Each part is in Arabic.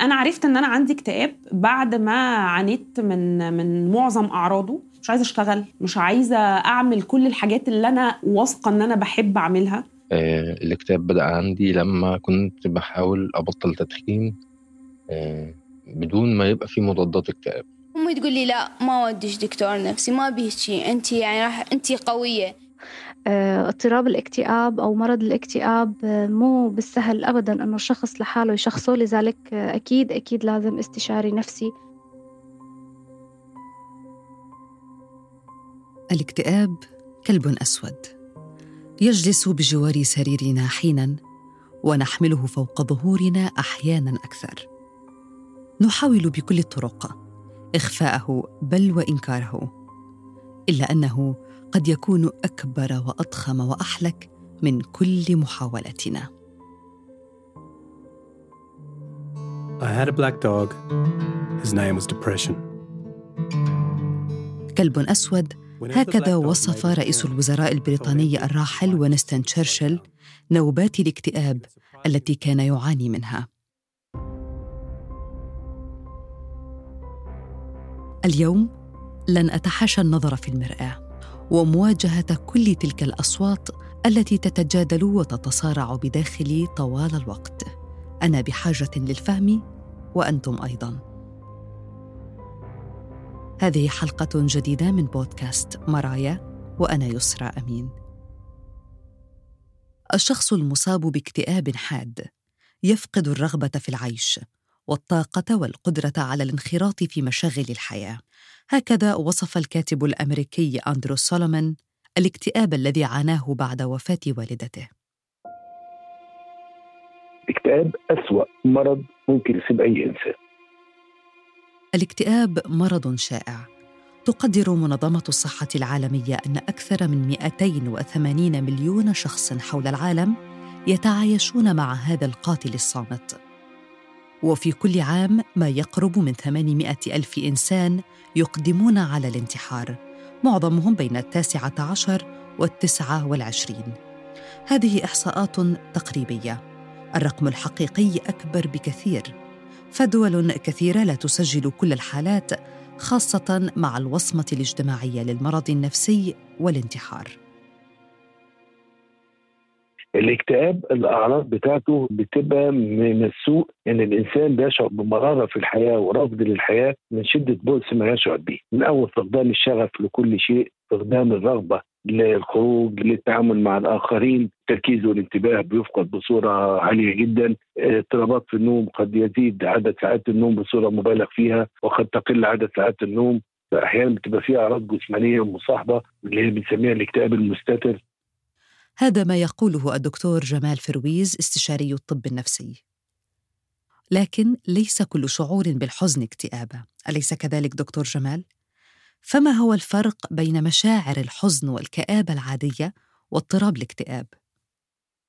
أنا عرفت إن أنا عندي اكتئاب بعد ما عانيت من من معظم أعراضه. مش عايزة أشتغل مش عايزة أعمل كل الحاجات اللي أنا واثقة إن أنا بحب أعملها. آه، الاكتئاب بدأ عندي لما كنت بحاول أبطل تدخين آه، بدون ما يبقى في مضادات اكتئاب. أمي تقول لي لا ما وديش دكتور نفسي ما بيه شيء انت يعني راح انت قوية. اضطراب الاكتئاب أو مرض الاكتئاب آه، مو بالسهل أبدا أنه الشخص لحاله يشخصه. لذلك آه، أكيد أكيد لازم استشاري نفسي. الاكتئاب كلب أسود. يجلس بجوار سريرنا حينا ونحمله فوق ظهورنا أحيانا أكثر. نحاول بكل الطرق إخفاءه بل وإنكاره إلا أنه قد يكون أكبر وأضخم وأحلك من كل محاولاتنا I had a black dog. His name was depression. كلب أسود. هكذا وصف رئيس الوزراء البريطاني الراحل وينستون تشرشل نوبات الاكتئاب التي كان يعاني منها. اليوم لن أتحاشى النظر في المرآة. ومواجهة كل تلك الأصوات التي تتجادل وتتصارع بداخلي طوال الوقت. أنا بحاجة للفهم وأنتم أيضا. هذه حلقة جديدة من بودكاست مرايا وأنا يسرى أمين. الشخص المصاب باكتئاب حاد يفقد الرغبة في العيش والطاقة والقدرة على الانخراط في مشاغل الحياة. هكذا وصف الكاتب الأمريكي أندرو سولومون الاكتئاب الذي عاناه بعد وفاة والدته. الاكتئاب أسوأ مرض ممكن يصيب أي إنسان. الاكتئاب مرض شائع. تقدر منظمة الصحة العالمية أن أكثر من 280 مليون شخص حول العالم يتعايشون مع هذا القاتل الصامت. وفي كل عام ما يقرب من 800 ألف إنسان يقدمون على الانتحار معظمهم بين التاسعة عشر والتسعة والعشرين. هذه إحصاءات تقريبية. الرقم الحقيقي أكبر بكثير. فدول كثيرة لا تسجل كل الحالات خاصة مع الوصمة الاجتماعية للمرض النفسي والانتحار. الاكتئاب الأعراض بتاعته بتبقى من السوء إن الإنسان بيشعر بمرارة في الحياة ورفض للحياة من شدة بؤس ما يشعر به. من أول فقدان الشغف لكل شيء فقدان الرغبة للخروج للتعامل مع الآخرين التركيز والانتباه بيفقد بصورة عالية جدا. اضطرابات في النوم قد يزيد عدد ساعات النوم بصورة مبالغ فيها وقد تقل عدد ساعات النوم. أحيانا بتبقى فيها أعراض جسمانية مصاحبة اللي هي بنسميها الاكتئاب المستتر. هذا ما يقوله الدكتور جمال فرويز استشاري الطب النفسي. لكن ليس كل شعور بالحزن اكتئابه أليس كذلك دكتور جمال؟ فما هو الفرق بين مشاعر الحزن والكآبة العادية واضطراب الاكتئاب؟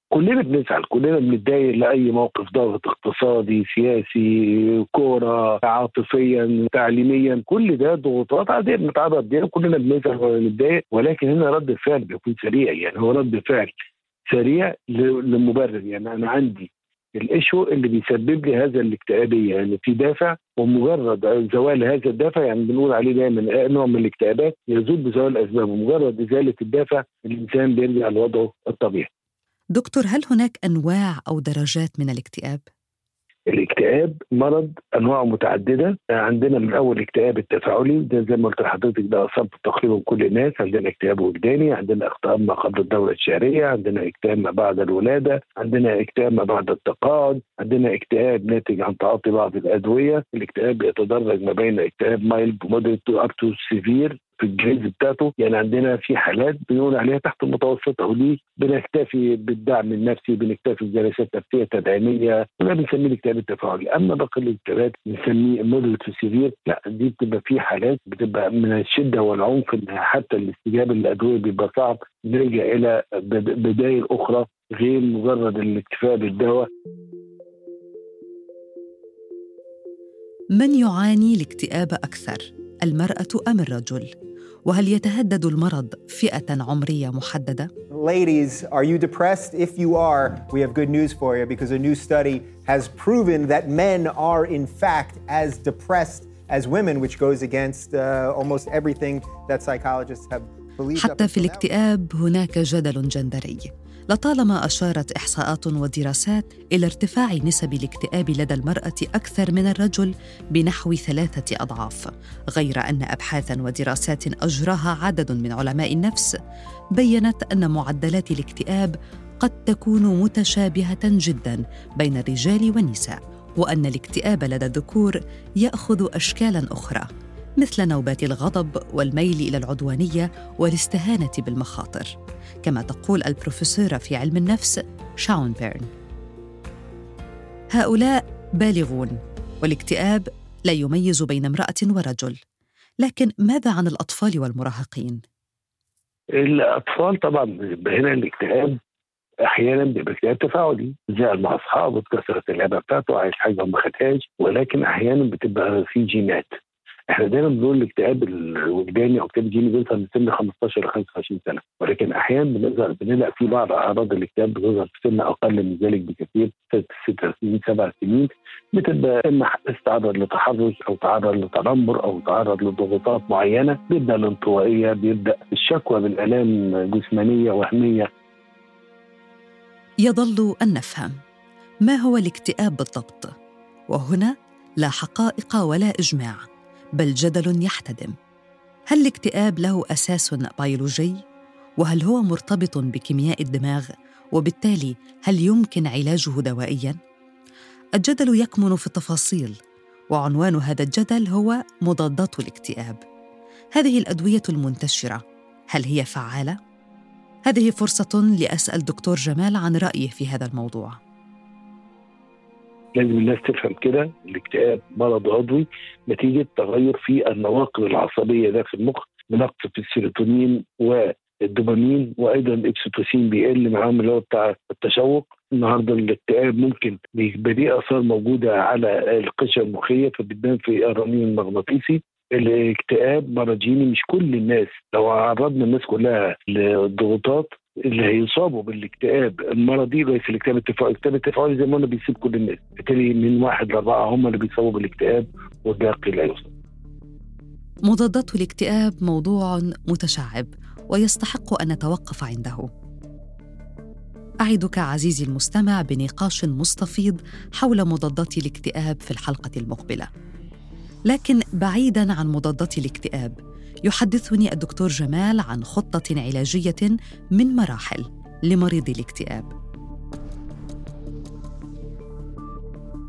كلنا بنزعل كلنا بنتضايق لأي موقف ضغط اقتصادي سياسي كورة عاطفيا تعليميا كل ده ضغوطات عادية بنتعرض ليها كلنا بنزعل ونتضايق ولكن هنا رد الفعل بيكون سريع يعني هو رد فعل سريع لمبرر. يعني أنا عندي ال issue اللي بيسبب لي هذا الاكتئابية. يعني في دافع ومجرد زوال هذا الدافع يعني بنقول عليه دايما نوع من الاكتئابات يزول بزوال الاسباب ومجرد إزالة الدافع الإنسان بيرجع لوضعه الطبيعي. دكتور هل هناك أنواع أو درجات من الاكتئاب؟ الاكتئاب مرض أنواعه متعددة. عندنا من أول الاكتئاب التفاعلي ده زي ما قلت لحضرتك ده أصاب تقريبا كل الناس. عندنا اكتئاب وجداني عندنا اكتئاب ما قبل الدورة الشهريه عندنا اكتئاب ما بعد الولادة عندنا اكتئاب ما بعد التقاعد عندنا اكتئاب ناتج عن تعاطي بعض الأدوية. الاكتئاب يتدرج ما بين اكتئاب mild moderate up to severe في الجهاز بتاعته. يعني عندنا في حالات بنقول عليها تحت المتوسطة ودي بنكتفي بالدعم النفسي بنكتفي بجلسات نفسية تدعيمية وده بنسميه الاكتئاب التفاعلي. أما باقي الاكتئابات بنسميه مودريت سيفير لا دي بتبقى في حالات بتبقى من الشدة والعنف حتى الاستجابة للأدوية بيبقى صعب. نرجع إلى بدائل أخرى غير مجرد الاكتفاء بالدواء. من يعاني الاكتئاب أكثر؟ المرأة أم الرجل؟ وهل يتهدد المرض فئه عمريه محدده؟ هو ladies, are you depressed? If you are, we have good news for you because a new study has proven that men are, in fact, as depressed as women, which goes against uh, almost everything that psychologists have believed. حتى في. الاكتئاب هناك جدل جندري لطالما أشارت إحصاءات ودراسات إلى ارتفاع نسب الاكتئاب لدى المرأة أكثر من الرجل بنحو ثلاثة أضعاف غير أن ابحاثا ودراسات أجراها عدد من علماء النفس بينت أن معدلات الاكتئاب قد تكون متشابهة جدا بين الرجال والنساء وأن الاكتئاب لدى الذكور يأخذ اشكالا أخرى مثل نوبات الغضب والميل إلى العدوانية والاستهانة بالمخاطر. كما تقول البروفيسورة في علم النفس شاون بيرن. هؤلاء بالغون والاكتئاب لا يميز بين امرأة ورجل. لكن ماذا عن الأطفال والمراهقين؟ الأطفال طبعا هنا الاكتئاب أحيانا بيبقى اكتئاب تفاعلي زعل مع أصحابه اتكسرت اللعبه بتاعته عايز حاجة وما خدهاش ولكن أحيانا بتبقى في جينات. إحنا دايما بنقول الاكتئاب الوجداني أو الاكتئاب الجيني بيظهر من سن 15 ل 25 سنة. ولكن أحيانا بنظهر بنلاقي في بعض أعراض الاكتئاب بتظهر في سن أقل من ذلك بكثير ست سنين سبع سنين بتبقى إما استعرض لتحرش أو تعرض لتنمر أو تعرض لضغوطات معينة بيبدأ الانطوائية بيبدأ الشكوى بالآلام جسمانية وهمية. يظل أن نفهم ما هو الاكتئاب بالضبط وهنا لا حقائق ولا إجماع. بل جدل يحتدم. هل الاكتئاب له أساس بيولوجي؟ وهل هو مرتبط بكيمياء الدماغ؟ وبالتالي هل يمكن علاجه دوائيا؟ الجدل يكمن في التفاصيل وعنوان هذا الجدل هو مضادات الاكتئاب. هذه الأدوية المنتشرة هل هي فعالة؟ هذه فرصة لأسأل دكتور جمال عن رأيه في هذا الموضوع. لازم الناس تفهم كده الاكتئاب مرض عضوي نتيجة تغير في النواقل العصبية داخل المخ بنقص في السيروتونين والدوبامين وأيضا الاكسيتوسين بيقل معاهم اللي هو بتاع التشوق. النهارده الاكتئاب ممكن بيبقى ليه آثار موجودة على القشرة المخية فبتبان في الرنين المغناطيسي. الاكتئاب مرض جيني مش كل الناس لو عرضنا الناس كلها للضغوطات اللي هيصابوا بالاكتئاب. المرضي ليس الاكتئاب التفاعلي، الاكتئاب التفاعلي زي ما قلنا بيصيب كل الناس، بالتالي من واحد لأربعة هم اللي بيصابوا بالاكتئاب والباقي لا يصاب. مضادات الاكتئاب موضوع متشعب ويستحق أن نتوقف عنده. أعدك عزيزي المستمع بنقاش مستفيض حول مضادات الاكتئاب في الحلقة المقبلة. لكن بعيدا عن مضادات الاكتئاب يحدثني الدكتور جمال عن خطة علاجية من مراحل لمريض الاكتئاب.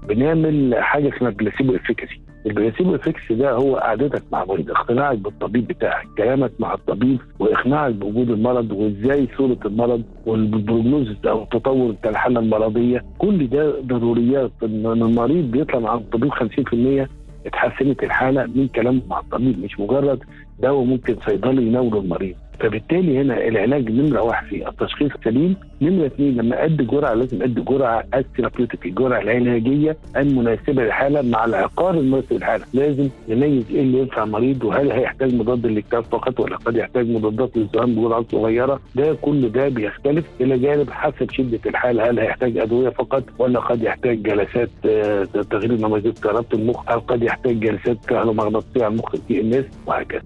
بنعمل حاجة اسمها placebo efficacy ال placebo effect ده هو قعدتك مع مريض اقتناعك بالطبيب بتاعك كلامك مع الطبيب واقناعك بوجود المرض وازاي صورة المرض وال prognosis أو بتاع الحالة المرضية. كل ده ضروريات. إن المريض بيطلع مع الطبيب 50% اتحسنت الحالة من كلامه مع الطبيب مش مجرد دواء ممكن صيدلي يناوله المريض. فبالتالي هنا العلاج نمرة واحد في التشخيص سليم نمرة اثنين لما أدي جرعة لازم أدي جرعة الثيرابيوتيك الجرعة العلاجية المناسبة للحالة مع العقار المناسب للحالة. لازم نميز إيه اللي ينفع المريض وهل هيحتاج مضاد للاكتئاب فقط ولا قد يحتاج مضادات للذهان بجرعات صغيرة. ده كل ده بيختلف إلى جانب حسب شدة الحاله هل هيحتاج أدوية فقط ولا قد يحتاج جلسات آه، تغيير نماذج كهرباء المخ أو قد يحتاج جلسات كهرومغناطيسية على المخ في الناس وهكذا.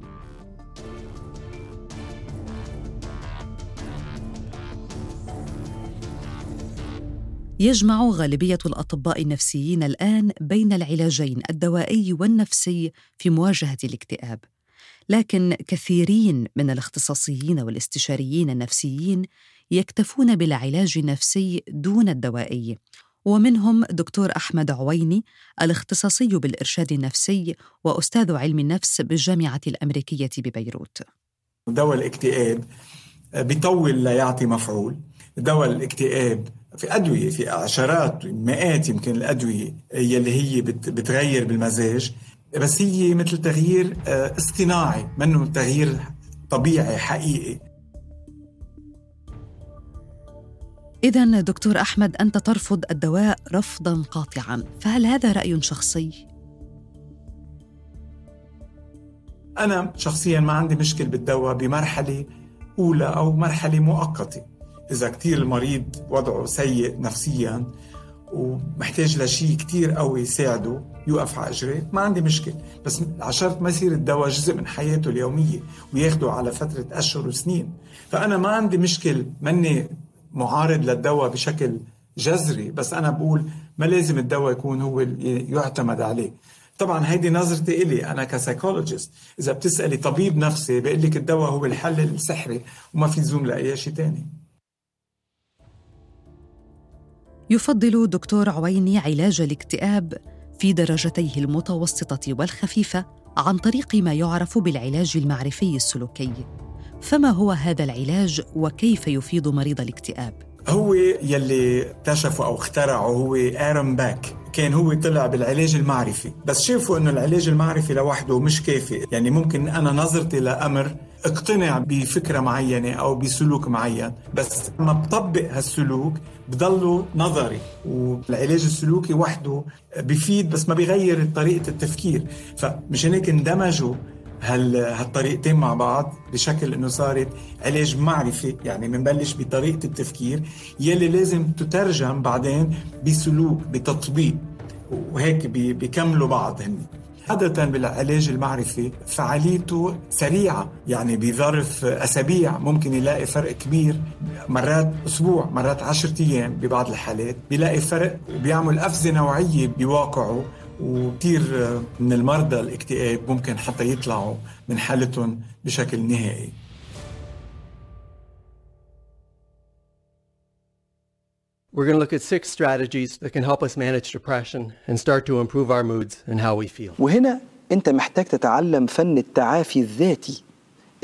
يجمع غالبية الأطباء النفسيين الآن بين العلاجين الدوائي والنفسي في مواجهة الاكتئاب. لكن كثيرين من الاختصاصيين والاستشاريين النفسيين يكتفون بالعلاج النفسي دون الدوائي. ومنهم دكتور أحمد عويني الاختصاصي بالإرشاد النفسي وأستاذ علم النفس بالجامعة الأمريكية ببيروت. دواء الاكتئاب بيطول ليعطي مفعول. دواء الاكتئاب في أدوية في عشرات مئات يمكن الأدوية يلي هي بت- بتغير بالمزاج. بس هي مثل تغيير آه، اصطناعي منه تغيير طبيعي حقيقي. اذا دكتور أحمد أنت ترفض الدواء رفضا قاطعا. فهل هذا رأي شخصي؟ أنا شخصيا ما عندي مشكل بالدواء بمرحلة أولى أو مرحلة مؤقتة. إذا كتير المريض وضعه سيء نفسيا ومحتاج لشيء كتير قوي يساعده يوقف على اجريه ما عندي مشكل بس على شرط ما يصير الدواء جزء من حياته اليومية وياخده على فترة أشهر وسنين. فأنا ما عندي مشكل مني معارض للدواء بشكل جذري بس أنا بقول ما لازم الدواء يكون هو يعتمد عليه. طبعا هيدي نظرتي إلي أنا ك psychologist إذا بتسألي طبيب نفسي بيقول لك الدواء هو الحل السحري وما في لزوم لأي شيء تاني. يفضل دكتور عويني علاج الاكتئاب في درجتيه المتوسطة والخفيفة عن طريق ما يعرف بالعلاج المعرفي السلوكي. فما هو هذا العلاج وكيف يفيد مريض الاكتئاب؟ هو يلي اكتشفه أو اخترعه هو آرون بيك كان هو طلع بالعلاج المعرفي بس شافوا إنه العلاج المعرفي لوحده مش كافي يعني ممكن أنا نظرتي لأمر اقتنع بفكرة معينة أو بسلوك معين بس لما بطبق هالسلوك بضله نظري والعلاج السلوكي وحده بفيد بس ما بيغير طريقة التفكير. فمشان هيك اندمجوا هال هالطريقتين مع بعض بشكل إنه صارت علاج معرفي يعني بنبلش بطريقة التفكير يلي لازم تترجم بعدين بسلوك بتطبيق وهيك بيكملوا بعض هن عادة بالعلاج المعرفي فعاليته سريعة يعني بظرف أسابيع ممكن يلاقي فرق كبير مرات أسبوع مرات عشرة أيام ببعض الحالات. بيلاقي فرق وبيعمل أفزة نوعية بواقعه وكثير من المرضى الاكتئاب ممكن حتى يطلعوا من حالتهم بشكل نهائي. We're going to look at six strategies that can help us manage depression and start to improve our moods and how we feel. وهنا انت محتاج تتعلم فن التعافي الذاتي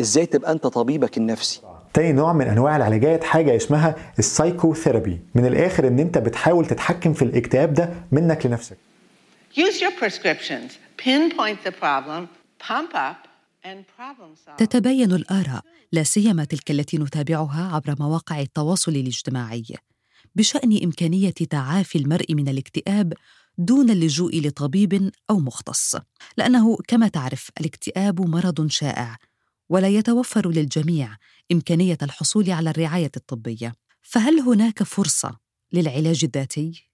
إزاي تبقى انت طبيبك النفسي. تاني نوع من انواع العلاجات حاجة اسمها السايكوثيرابي. من الآخر ان انت بتحاول تتحكم في الاكتئاب ده منك لنفسك. Use your prescriptions, pinpoint the problem, pump up, and problem solve. تتباين الآراء لا سيما تلك التي نتابعها عبر مواقع التواصل الاجتماعي. بشأن إمكانية تعافي المرء من الاكتئاب دون اللجوء لطبيب أو مختص لأنه كما تعرف الاكتئاب مرض شائع ولا يتوفر للجميع إمكانية الحصول على الرعاية الطبية فهل هناك فرصة للعلاج الذاتي؟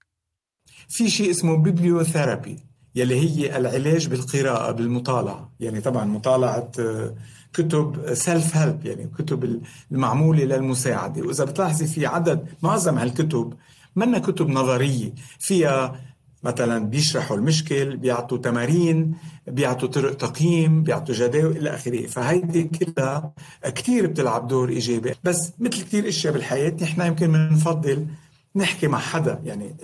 في شيء اسمه bibliotherapy يلي هي العلاج بالقراءة بالمطالعة. يعني طبعا مطالعة كتب self-help يعني كتب المعمولة للمساعدة. وإذا بتلاحظي في عدد معظم هالكتب منا كتب نظرية. فيها مثلا بيشرحوا المشكل بيعطوا تمارين بيعطوا طرق تقييم بيعطوا جداول إلى آخره. فهيدي كلها كثير بتلعب دور إيجابي. بس مثل كثير أشياء بالحياة نحن يمكن بنفضل نحكي مع حدا. يعني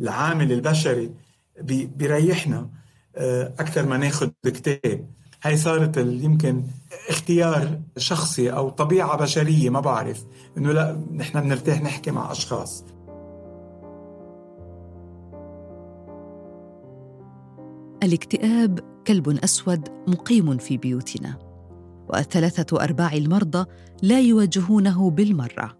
العامل البشري بيريحنا أكثر ما ناخذ كتاب. هاي صارت يمكن اختيار شخصي أو طبيعة بشرية ما بعرف. إنه لا نحن بنرتاح نحكي مع أشخاص. الاكتئاب كلب أسود مقيم في بيوتنا والثلاثة أرباع المرضى لا يواجهونه بالمرة.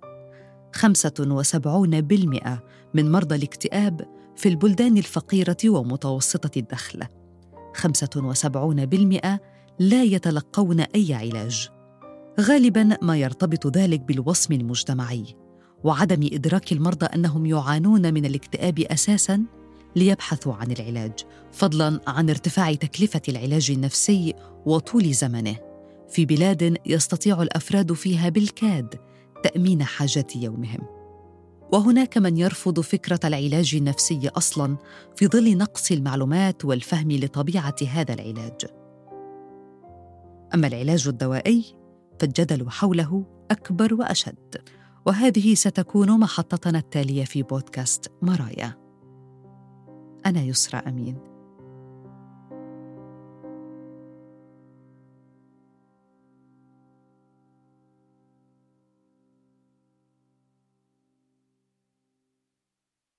75% من مرضى الاكتئاب في البلدان الفقيرة ومتوسطة الدخل. 75% لا يتلقون أي علاج. غالبا ما يرتبط ذلك بالوصم المجتمعي. وعدم إدراك المرضى أنهم يعانون من الاكتئاب أساسا ليبحثوا عن العلاج فضلا عن ارتفاع تكلفة العلاج النفسي وطول زمنه. في بلاد يستطيع الأفراد فيها بالكاد تأمين حاجات يومهم. وهناك من يرفض فكرة العلاج النفسي أصلا في ظل نقص المعلومات والفهم لطبيعة هذا العلاج. أما العلاج الدوائي فالجدل حوله أكبر وأشد. وهذه ستكون محطتنا التالية في بودكاست مرايا. أنا يسرى أمين.